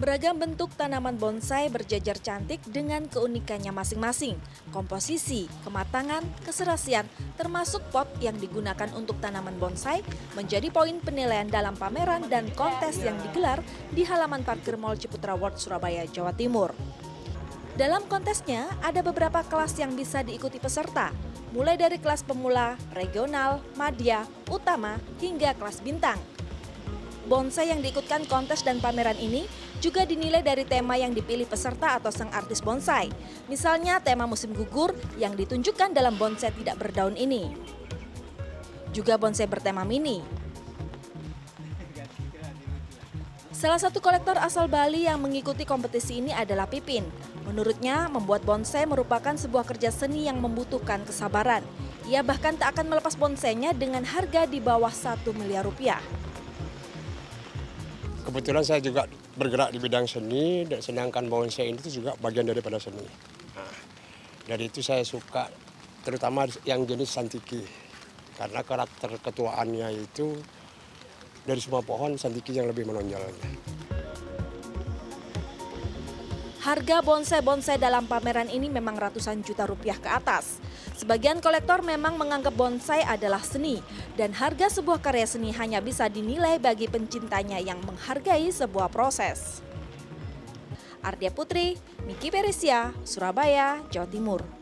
Beragam bentuk tanaman bonsai berjajar cantik dengan keunikannya masing-masing. Komposisi, kematangan, keserasian, termasuk pot yang digunakan untuk tanaman bonsai menjadi poin penilaian dalam pameran dan kontes yang digelar di halaman parkir Mall Ciputra World Surabaya, Jawa Timur. Dalam kontesnya, ada beberapa kelas yang bisa diikuti peserta, mulai dari kelas pemula, regional, madya, utama, hingga kelas bintang. Bonsai yang diikutkan kontes dan pameran ini juga dinilai dari tema yang dipilih peserta atau sang artis bonsai. Misalnya tema musim gugur yang ditunjukkan dalam bonsai tidak berdaun ini. Juga bonsai bertema mini. Salah satu kolektor asal Bali yang mengikuti kompetisi ini adalah Pipin. Menurutnya, membuat bonsai merupakan sebuah kerja seni yang membutuhkan kesabaran. Ia bahkan tak akan melepas bonsainya dengan harga di bawah 1 miliar rupiah kebetulan saya juga bergerak di bidang seni, dan sedangkan bonsai ini juga bagian daripada seni. Nah, dari itu saya suka terutama yang jenis santiki, karena karakter ketuaannya itu dari semua pohon santiki yang lebih menonjolnya. Harga bonsai-bonsai dalam pameran ini memang ratusan juta rupiah ke atas. Sebagian kolektor memang menganggap bonsai adalah seni dan harga sebuah karya seni hanya bisa dinilai bagi pencintanya yang menghargai sebuah proses. Ardia Putri, Miki Peresia, Surabaya, Jawa Timur.